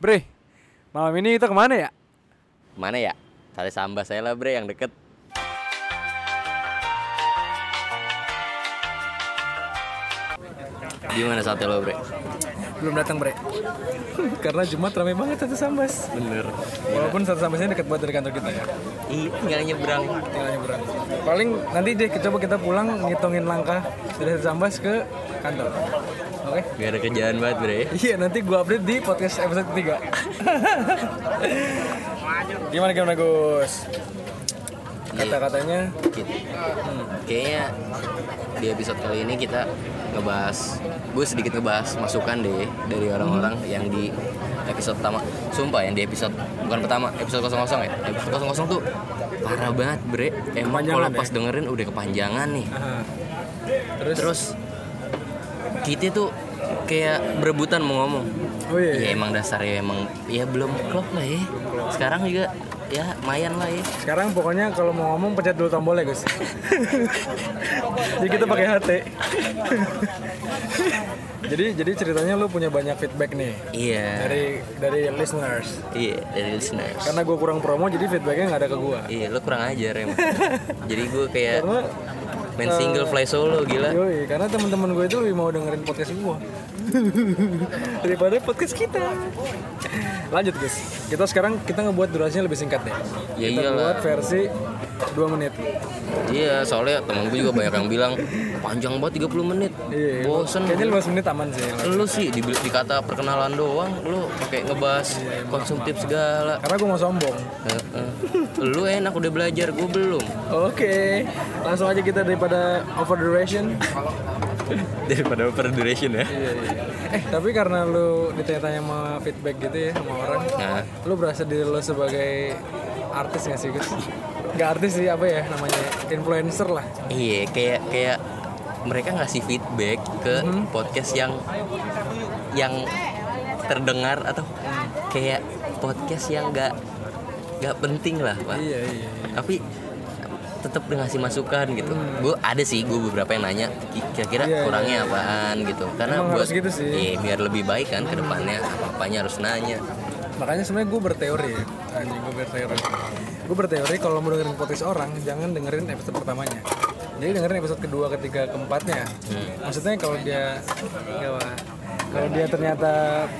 Bre, malam ini kita ke mana ya? Mana ya? Sate sambal saya lah bre yang deket Gimana sate lo bre? Belum datang bre. Karena Jumat ramai banget satu sambas. Bener. Walaupun satu sambasnya dekat banget dari kantor kita ya. Iya tinggal nyebrang. Tinggal nyebrang. Paling nanti deh coba kita pulang ngitungin langkah dari satu sambas ke kantor. Oke? Gak ada kerjaan banget bre. Iya nanti gua update di podcast episode ketiga. Gimana gimana Gus? Kata-katanya? Gitu. Kayaknya di episode kali ini kita ngebahas Gue sedikit ngebahas masukan deh dari orang-orang yang di episode pertama Sumpah yang di episode Bukan pertama, episode 00 ya Episode 00 tuh parah banget bre Emang kalau ya? pas dengerin udah kepanjangan nih. Terus, Terus kita tuh kayak berebutan mau ngomong. Oh iya, Ya iya. emang dasarnya emang ya belum klop lah ya. Sekarang juga ya mayan lah ya. Sekarang pokoknya kalau mau ngomong pencet dulu tombolnya Gus Jadi kita pakai HT Jadi jadi ceritanya lu punya banyak feedback nih Iya. dari dari listeners. Iya dari listeners. Karena gue kurang promo jadi feedbacknya nggak ada ke gue. Iya lo kurang ajar emang. Jadi gue kayak Karena main single fly solo gila. Yoi, karena teman-teman gue itu lebih mau dengerin podcast gue daripada podcast kita. Lanjut guys, kita sekarang kita ngebuat durasinya lebih singkat deh. Ya kita iyalah. buat versi 2 menit. Iya soalnya temen gue juga banyak yang bilang panjang banget 30 menit. Iya, Bosen. Kayaknya 15 menit aman sih. Lu sih di, dikata perkenalan doang, lu pakai ngebahas konsumtif segala. Karena gue mau sombong. Lu enak udah belajar, gue belum. Oke, langsung aja kita daripada over duration. Daripada over duration ya. Iya, iya. Eh, tapi karena lu ditanya-tanya sama feedback gitu ya sama orang, Nah, lu berasa diri lu sebagai artis gak sih, Gus? Gak artis sih, apa ya namanya? Influencer lah. iya kayak kayak mereka ngasih feedback ke podcast yang yang terdengar atau kayak podcast yang nggak nggak penting lah pak. Iya, iya. Tapi tetap ngasih masukan gitu. Gue ada sih gue beberapa yang nanya ki- kira-kira Iya, kurangnya apaan gitu. Karena Emang buat gitu sih. iya, biar lebih baik kan ke depannya apa-apanya harus nanya. Makanya sebenarnya gue berteori. Anjing gue berteori. Gue berteori kalau mau dengerin podcast orang, jangan dengerin episode pertamanya. Jadi dengerin episode kedua, ketiga, keempatnya. Maksudnya kalau dia kalau dia ternyata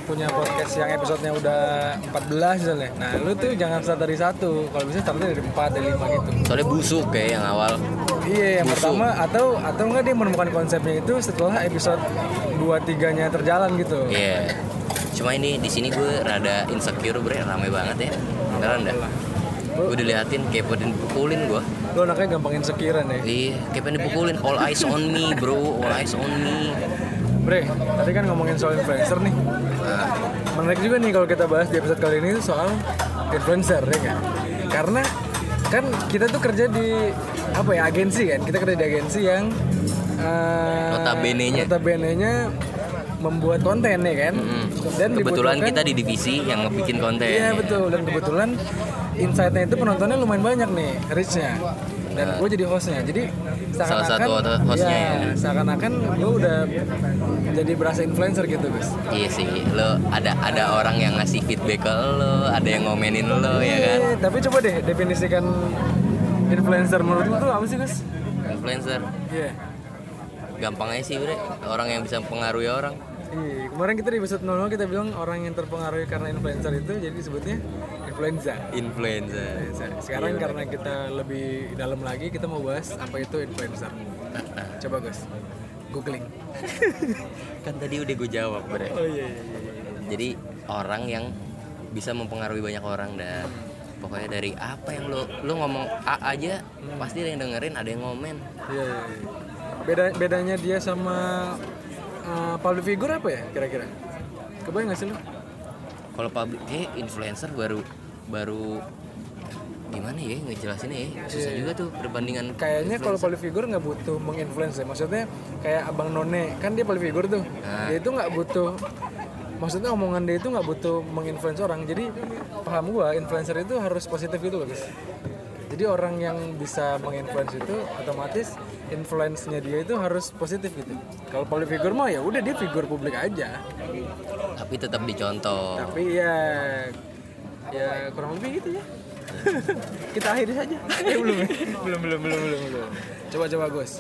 punya podcast yang episodenya udah 14 misalnya. Nah, lu tuh jangan start dari satu. Kalau bisa startnya dari 4, dari 5 gitu. Soalnya busuk kayak yang awal. Iya, yang Busuk. pertama atau atau enggak dia menemukan konsepnya itu setelah episode 2 3-nya terjalan gitu. Iya. Cuma ini di sini gue rada insecure bre, rame banget ya. Beneran dah. Gue diliatin kayak pengen dipukulin gue. Lu anaknya gampang insecurean ya. Iya, kayak pengen dipukulin. All eyes on me bro, all eyes on me. Bre, tadi kan ngomongin soal influencer nih. Nah, Menarik juga nih kalau kita bahas di episode kali ini soal influencer ya kan. Karena kan kita tuh kerja di apa ya agensi kan. Kita kerja di agensi yang uh, Notabene-nya. notabene-nya membuat konten ya kan. mm. Dan kebetulan kita di divisi yang ngebikin konten. Iya betul dan kebetulan insight-nya itu penontonnya lumayan banyak nih reach-nya dan gue jadi hostnya jadi Salah satu hostnya ya, ya. seakan-akan gue udah jadi berasa influencer gitu guys Iya sih, lo ada ada orang yang ngasih feedback ke lo, ada yang ngomenin lo ya kan. Eh, tapi coba deh definisikan influencer menurut lu tuh apa sih guys Influencer, iya gampang aja sih bre, orang yang bisa mempengaruhi orang. Iya, kemarin kita di episode 00 kita bilang orang yang terpengaruhi karena influencer itu jadi disebutnya influenza. Influencer. Sekarang Iya, karena kita lebih dalam lagi kita mau bahas apa itu influencer. Coba guys, googling. Kan tadi udah gue jawab bre. Oh iya iya. iya. Jadi orang yang bisa mempengaruhi banyak orang dah. Pokoknya dari apa yang lo lo ngomong A aja pasti ada yang dengerin, ada yang ngomen. Iya, iya, iya. Beda bedanya dia sama uh, public figure apa ya kira-kira? Kebayang nggak sih lu? Kalau public eh influencer baru baru gimana ya ngejelasinnya ya. Susah juga tuh perbandingan Kayaknya kalau public figure nggak butuh menginfluence ya. Maksudnya kayak abang None kan dia public figure tuh. Nah. Dia itu nggak butuh maksudnya omongan dia itu nggak butuh menginfluence orang. Jadi paham gua influencer itu harus positif gitu loh guys. Jadi orang yang bisa menginfluence itu otomatis influence-nya dia itu harus positif gitu. Kalau public figure mah ya udah dia figur publik aja. Tapi tetap dicontoh. Tapi ya ya kurang lebih gitu ya. Kita akhiri saja. Eh, belum ya? belum belum belum belum belum. Coba coba Gus.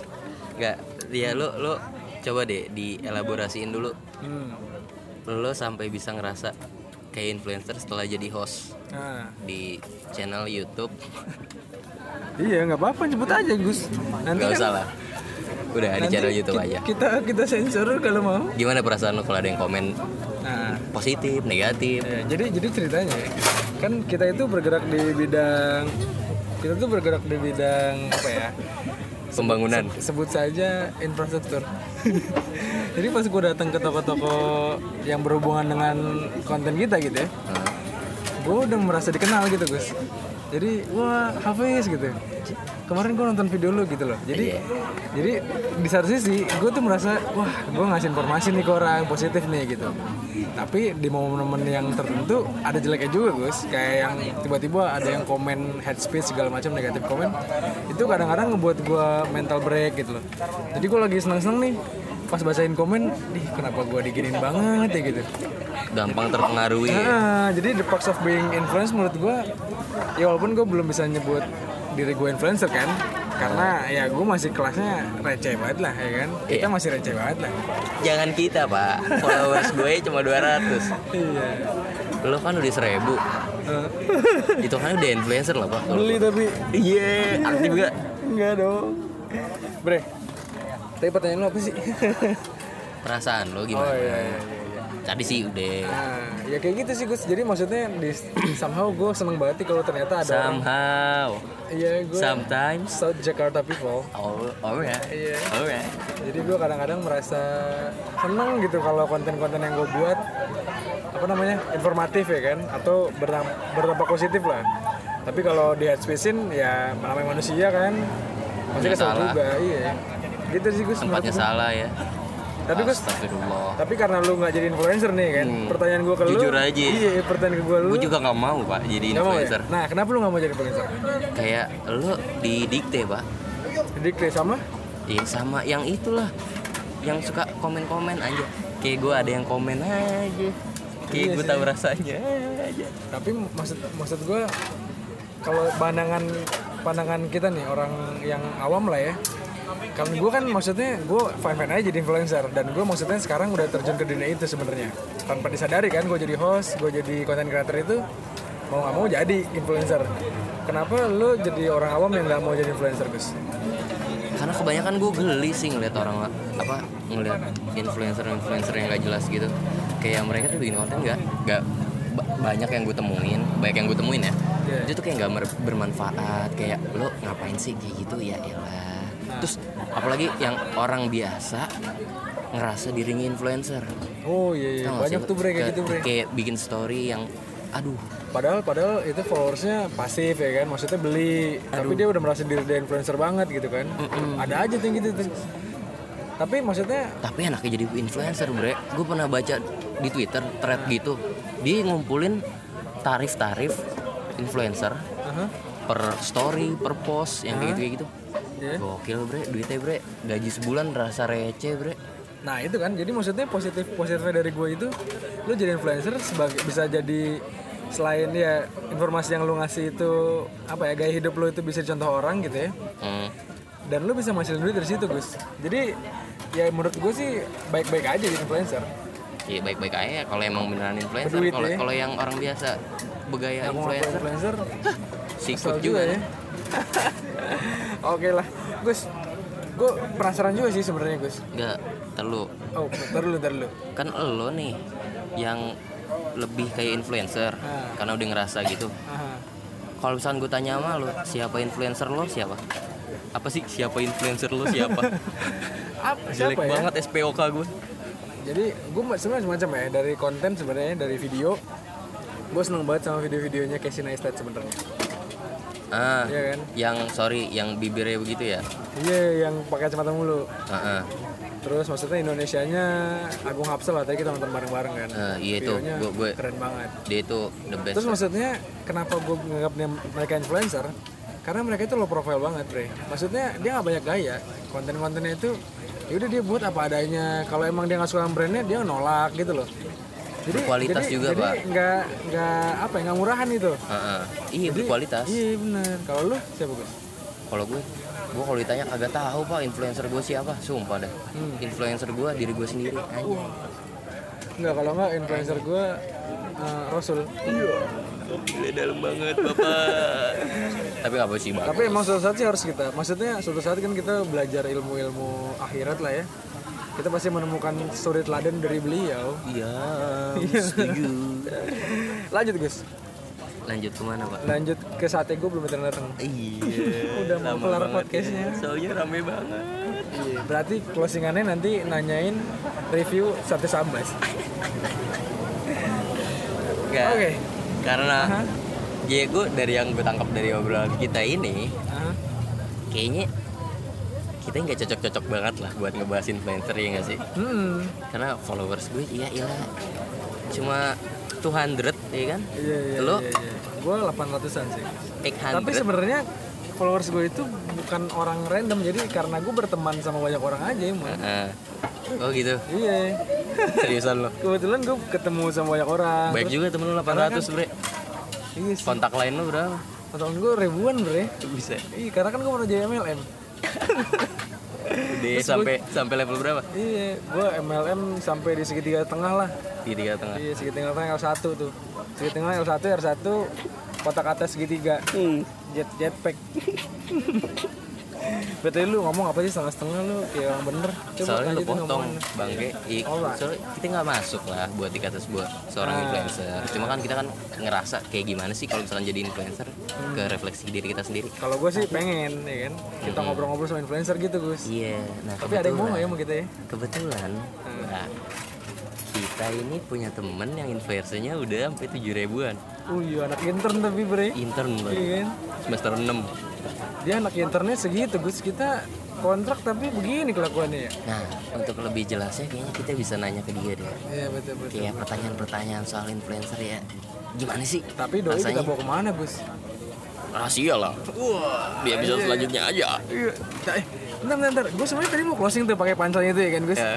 Nggak ya lo lo coba deh dielaborasiin dulu. Hmm. lo sampai bisa ngerasa kayak influencer setelah jadi host nah di channel YouTube. Iya nggak apa-apa nyebut aja Gus. Nanti nggak kan- usah lah. Udah di channel YouTube ki- aja. kita kita sensor kalau mau. Gimana perasaan lo kalau ada yang komen positif negatif. Ya, jadi jadi ceritanya ya, kan kita itu bergerak di bidang kita tuh bergerak di bidang apa ya? Pembangunan. Sebut saja infrastruktur. Jadi pas gue datang ke toko-toko yang berhubungan dengan konten kita gitu ya gue udah merasa dikenal gitu Gus. Jadi wah Hafiz gitu kemarin gue nonton video lu gitu loh jadi Iya. jadi di satu sisi gue tuh merasa wah gue ngasih informasi nih ke orang positif nih gitu tapi di momen-momen yang tertentu ada jeleknya juga Gus kayak yang tiba-tiba ada yang komen head speech segala macam negatif komen itu kadang-kadang ngebuat gue mental break gitu loh jadi gue lagi seneng-seneng nih pas bacain komen, ih kenapa gue diginin banget ya gitu. gampang terpengaruhi ya. Nah, jadi the perks of being influence menurut gue ya walaupun gue belum bisa nyebut diri gue influencer kan karena ya gue masih kelasnya receh banget lah ya kan? Kita Iya. masih receh banget lah. Jangan kita pak. Followers gue cuma 200 iya. Lo kan udah seribu. Itu kan udah influencer lah pak. Beli tapi. Iya aktif gak? Enggak dong. Bre tapi pertanyaan lo apa sih? Perasaan lo oh gimana? Iya iya iya iya. Tadi sih udah Nah, ya kayak gitu sih Gus. Jadi maksudnya di somehow gue seneng banget nih kalau ternyata ada somehow Iya gue. sometimes South Jakarta people. oh oh ya Iya. ya Jadi gue kadang-kadang merasa seneng gitu kalau konten-konten yang gue buat apa namanya informatif ya kan atau berdampak, berdampak positif lah. Tapi kalau di headspacein ya namanya manusia kan pasti salah. juga iya. Gitu sih Gus. tempatnya salah ya Tapi Astagfirullah tapi karena lu nggak jadi influencer nih kan, Hmm. pertanyaan gue ke lu. Jujur aja. Iya, pertanyaan ke gue lu. gue juga nggak mau pak jadi mau ya? influencer Nah, kenapa lu nggak mau jadi influencer? kayak lo didikte pak kayak sama? Iya sama yang itulah yang suka komen-komen aja kayak gue ada yang komen aja kayak Iya gue tahu rasanya aja tapi maksud maksud gue kalau pandangan pandangan kita nih orang yang awam lah ya kan gue kan maksudnya gue fine fine aja jadi influencer. Dan gue maksudnya sekarang udah terjun ke dunia itu sebenarnya. Tanpa disadari kan gue jadi host gue jadi content creator itu mau nggak mau jadi influencer. Kenapa lo jadi orang awam yang nggak mau jadi influencer Gus? Karena kebanyakan gue geli sih ngeliat orang apa ngeliat influencer influencer yang gak jelas gitu. Kayak mereka tuh bikin konten nggak nggak ba- banyak yang gue temuin banyak yang gue temuin ya. Iya. itu tuh kayak nggak bermanfaat. Kayak lo ngapain sih gitu? Ya elah terus apalagi yang orang biasa ngerasa dirinya influencer. Oh iya, iya. Tau banyak sih? tuh kayak gitu bre kayak bikin story yang aduh. Padahal padahal itu followersnya pasif ya kan, maksudnya beli, tapi dia udah merasa diri dia influencer banget gitu kan. Ada aja tuh yang gitu tuh. Tapi maksudnya tapi anaknya jadi influencer bre. Gue pernah baca di twitter thread gitu. Dia ngumpulin tarif-tarif influencer aha, per story per post yang kayak gitu kayak gitu Iya. gokil bre duitnya bre gaji sebulan rasa receh bre Nah itu kan, jadi maksudnya positif positifnya dari gue itu, lu jadi influencer sebagai bisa jadi selain ya informasi yang lu ngasih itu apa ya gaya hidup lu itu bisa dicontoh orang gitu ya, hmm. dan lu bisa menghasilkan duit dari situ Gus. Jadi ya menurut gue sih baik-baik aja jadi influencer. Iya baik-baik aja kalau emang beneran influencer kalau ya. kalau yang orang biasa begaya Yang influencer influencer, sikut kesel juga, ya. Oke lah, Gus. Gue penasaran juga sih sebenarnya Gus. nggak terlalu Oh, ntar dulu. kan lo nih yang lebih kayak influencer Ah. karena udah ngerasa gitu Aha. kalau misalnya gue tanya sama lo siapa influencer lo siapa apa sih siapa influencer lo siapa Apa, jelek siapa ya? banget SPOK gue Jadi gue sebenarnya semacam ya dari konten sebenarnya dari video. Gue seneng banget sama video-videonya Casey Neistat sebenarnya. Ah Iya kan? yang sorry yang bibirnya begitu ya Iya yang pakai kacamata mulu. Ah, ah. Terus maksudnya Indonesianya Agung Hapsel lah tadi kita nonton bareng-bareng kan. Ah, iya itu gue gue keren banget. dia itu the best Terus maksudnya kenapa gue nganggap dia- mereka influencer? Karena mereka itu low profile banget, Bre. Maksudnya dia nggak banyak gaya. Konten-kontennya itu ya udah dia buat apa adanya. Kalau emang dia nggak suka brandnya, dia nolak gitu loh. Berkualitas jadi, juga, jadi Pak. nggak nggak apa ya nggak murahan itu? Heeh. iya Jadi- berkualitas. iya benar kalau lu siapa gus? Kalau gue gue kalau ditanya kagak tahu pak influencer gue siapa. Sumpah dah Hmm. influencer gue diri gue sendiri. Anjing. nggak kalau nggak influencer gue eh, Rasul Gila dalam banget bapak. Tapi apa sih bagus. Tapi emang suatu saat sih harus kita maksudnya suatu saat kan kita belajar ilmu-ilmu akhirat lah ya. Kita pasti menemukan suri teladan dari beliau. Iya setuju. Lanjut gus. Lanjut ke mana pak? Lanjut ke sate gue belum datang datang. Iya Udah mau kelar banget podcastnya. ya. soalnya rame banget. Iya, berarti closingannya nanti nanyain review sate sambas. Oke. Karena Aha. ya gue dari yang gue tangkap dari obrolan kita ini Ah, kayaknya kita nggak cocok-cocok banget lah buat ngebahas influencer ya nggak sih Hmm, karena followers gue iya iya cuma 200 ya kan iya iya. Lo? iya, iya. Gue 800-an sih. 800 Tapi sebenarnya followers gue itu bukan orang random jadi karena gue berteman sama banyak orang aja emang. Heeh. oh gitu Iya. seriusan lo Kebetulan gue ketemu sama banyak orang. baik Terus- juga temen lu 800 bre Iya sih. kontak lain lu berapa Temen gue ribuan bre. bisa Iya karena kan gue pernah jadi MLM. Udah sampai sampai level berapa Iya, gue MLM sampai di segitiga tengah lah. di tiga tengah Iya, segitiga tengah L1 tuh. Segitiga tengah L1, R1, kotak atas segitiga. Jet jetpack. Berarti lu ngomong apa sih setengah-setengah lu kayak orang bener. soalnya lu potong bangke I- Alright. soalnya kita nggak masuk lah buat dikata sebuah seorang Ah. influencer cuma kan kita kan ngerasa kayak gimana sih kalau misalkan jadi influencer Hmm. ke refleksi diri kita sendiri Kalau gue sih pengen, ya kan. Kita ngobrol-ngobrol sama influencer gitu, Gus. iya nah Tapi ada yang mau ya sama kita ya? kebetulan nah, kita ini punya temen yang influencernya udah sampai tujuh ribuan Uh, iya anak intern tapi bre. intern loh Iya kan? semester 6 Dia anak internnya segitu, Gus. Kita kontrak tapi begini kelakuannya ya. nah untuk lebih jelasnya kayaknya kita bisa nanya ke dia deh Iya, betul betul. kayak pertanyaan-pertanyaan soal influencer ya gimana sih Tapi doi kita rasanya bawa ke mana, Gus? rahasia lah wah di episode selanjutnya aja Iya. Eh, bentar, bentar, bentar. Gue sebenarnya tadi mau closing tuh pakai pancelnya itu ya kan, Gus. Ya.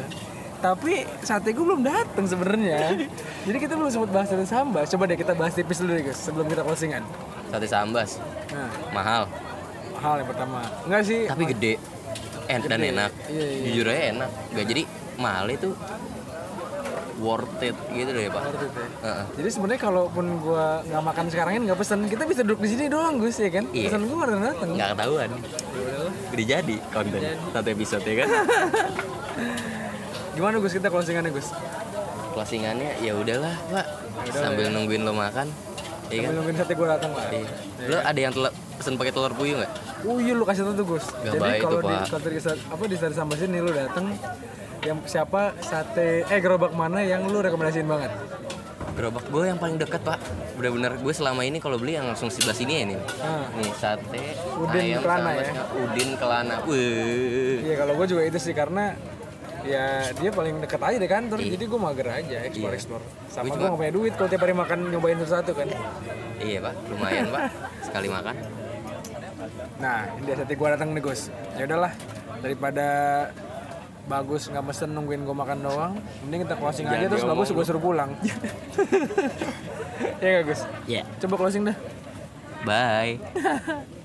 Tapi sate gue belum dateng sebenarnya. Jadi kita belum sempat bahas sate sambal. Coba deh kita bahas tipis dulu deh, Gus, sebelum kita closingan. sate sambas Nah, mahal hal yang pertama. Enggak sih. tapi gede en dan Gede. enak Iya, iya. jujur aja enak nggak jadi mahal itu worth it gitu deh pak Worth it ya. Heeh. Jadi sebenarnya kalaupun gua nggak makan sekarang ini nggak pesen, kita bisa duduk di sini doang, Gus ya kan? Iya. Pesan gua udah dateng. nggak ketahuan Ya udah jadi konten satu episode ya kan Gimana Gus kita closingannya Gus? closingannya ya udahlah pak sambil nungguin lo makan iya Sambil kan nungguin sate gua datang lah. Iya. lo ada yang telur, pesen pakai telur puyuh nggak iya lu kasih tau tuh Gus. Gak Jadi kalau di di apa di sate sambal sini lu datang yang siapa sate eh gerobak mana yang lu rekomendasiin banget? gerobak gue yang paling dekat pak bener-bener gue selama ini kalau beli yang langsung sebelah sini ya nih Ah. nih sate Udin ayam Kelana sama ya? udin kelana Wih. Iya kalau gue juga itu sih karena ya dia paling deket aja di kantor jadi gue mager aja explore explore sama gue gak punya duit kalau tiap hari makan nyobain satu-satu kan. Iya pak. Lumayan pak. Sekali makan. Nah ini sate gue datang nih Gus. Ya udahlah daripada bagus nggak mesen nungguin gue makan doang mending kita closing aja Jangan terus diomong bagus gue suruh pulang. Ya gak Gus? Ya coba closing dah bye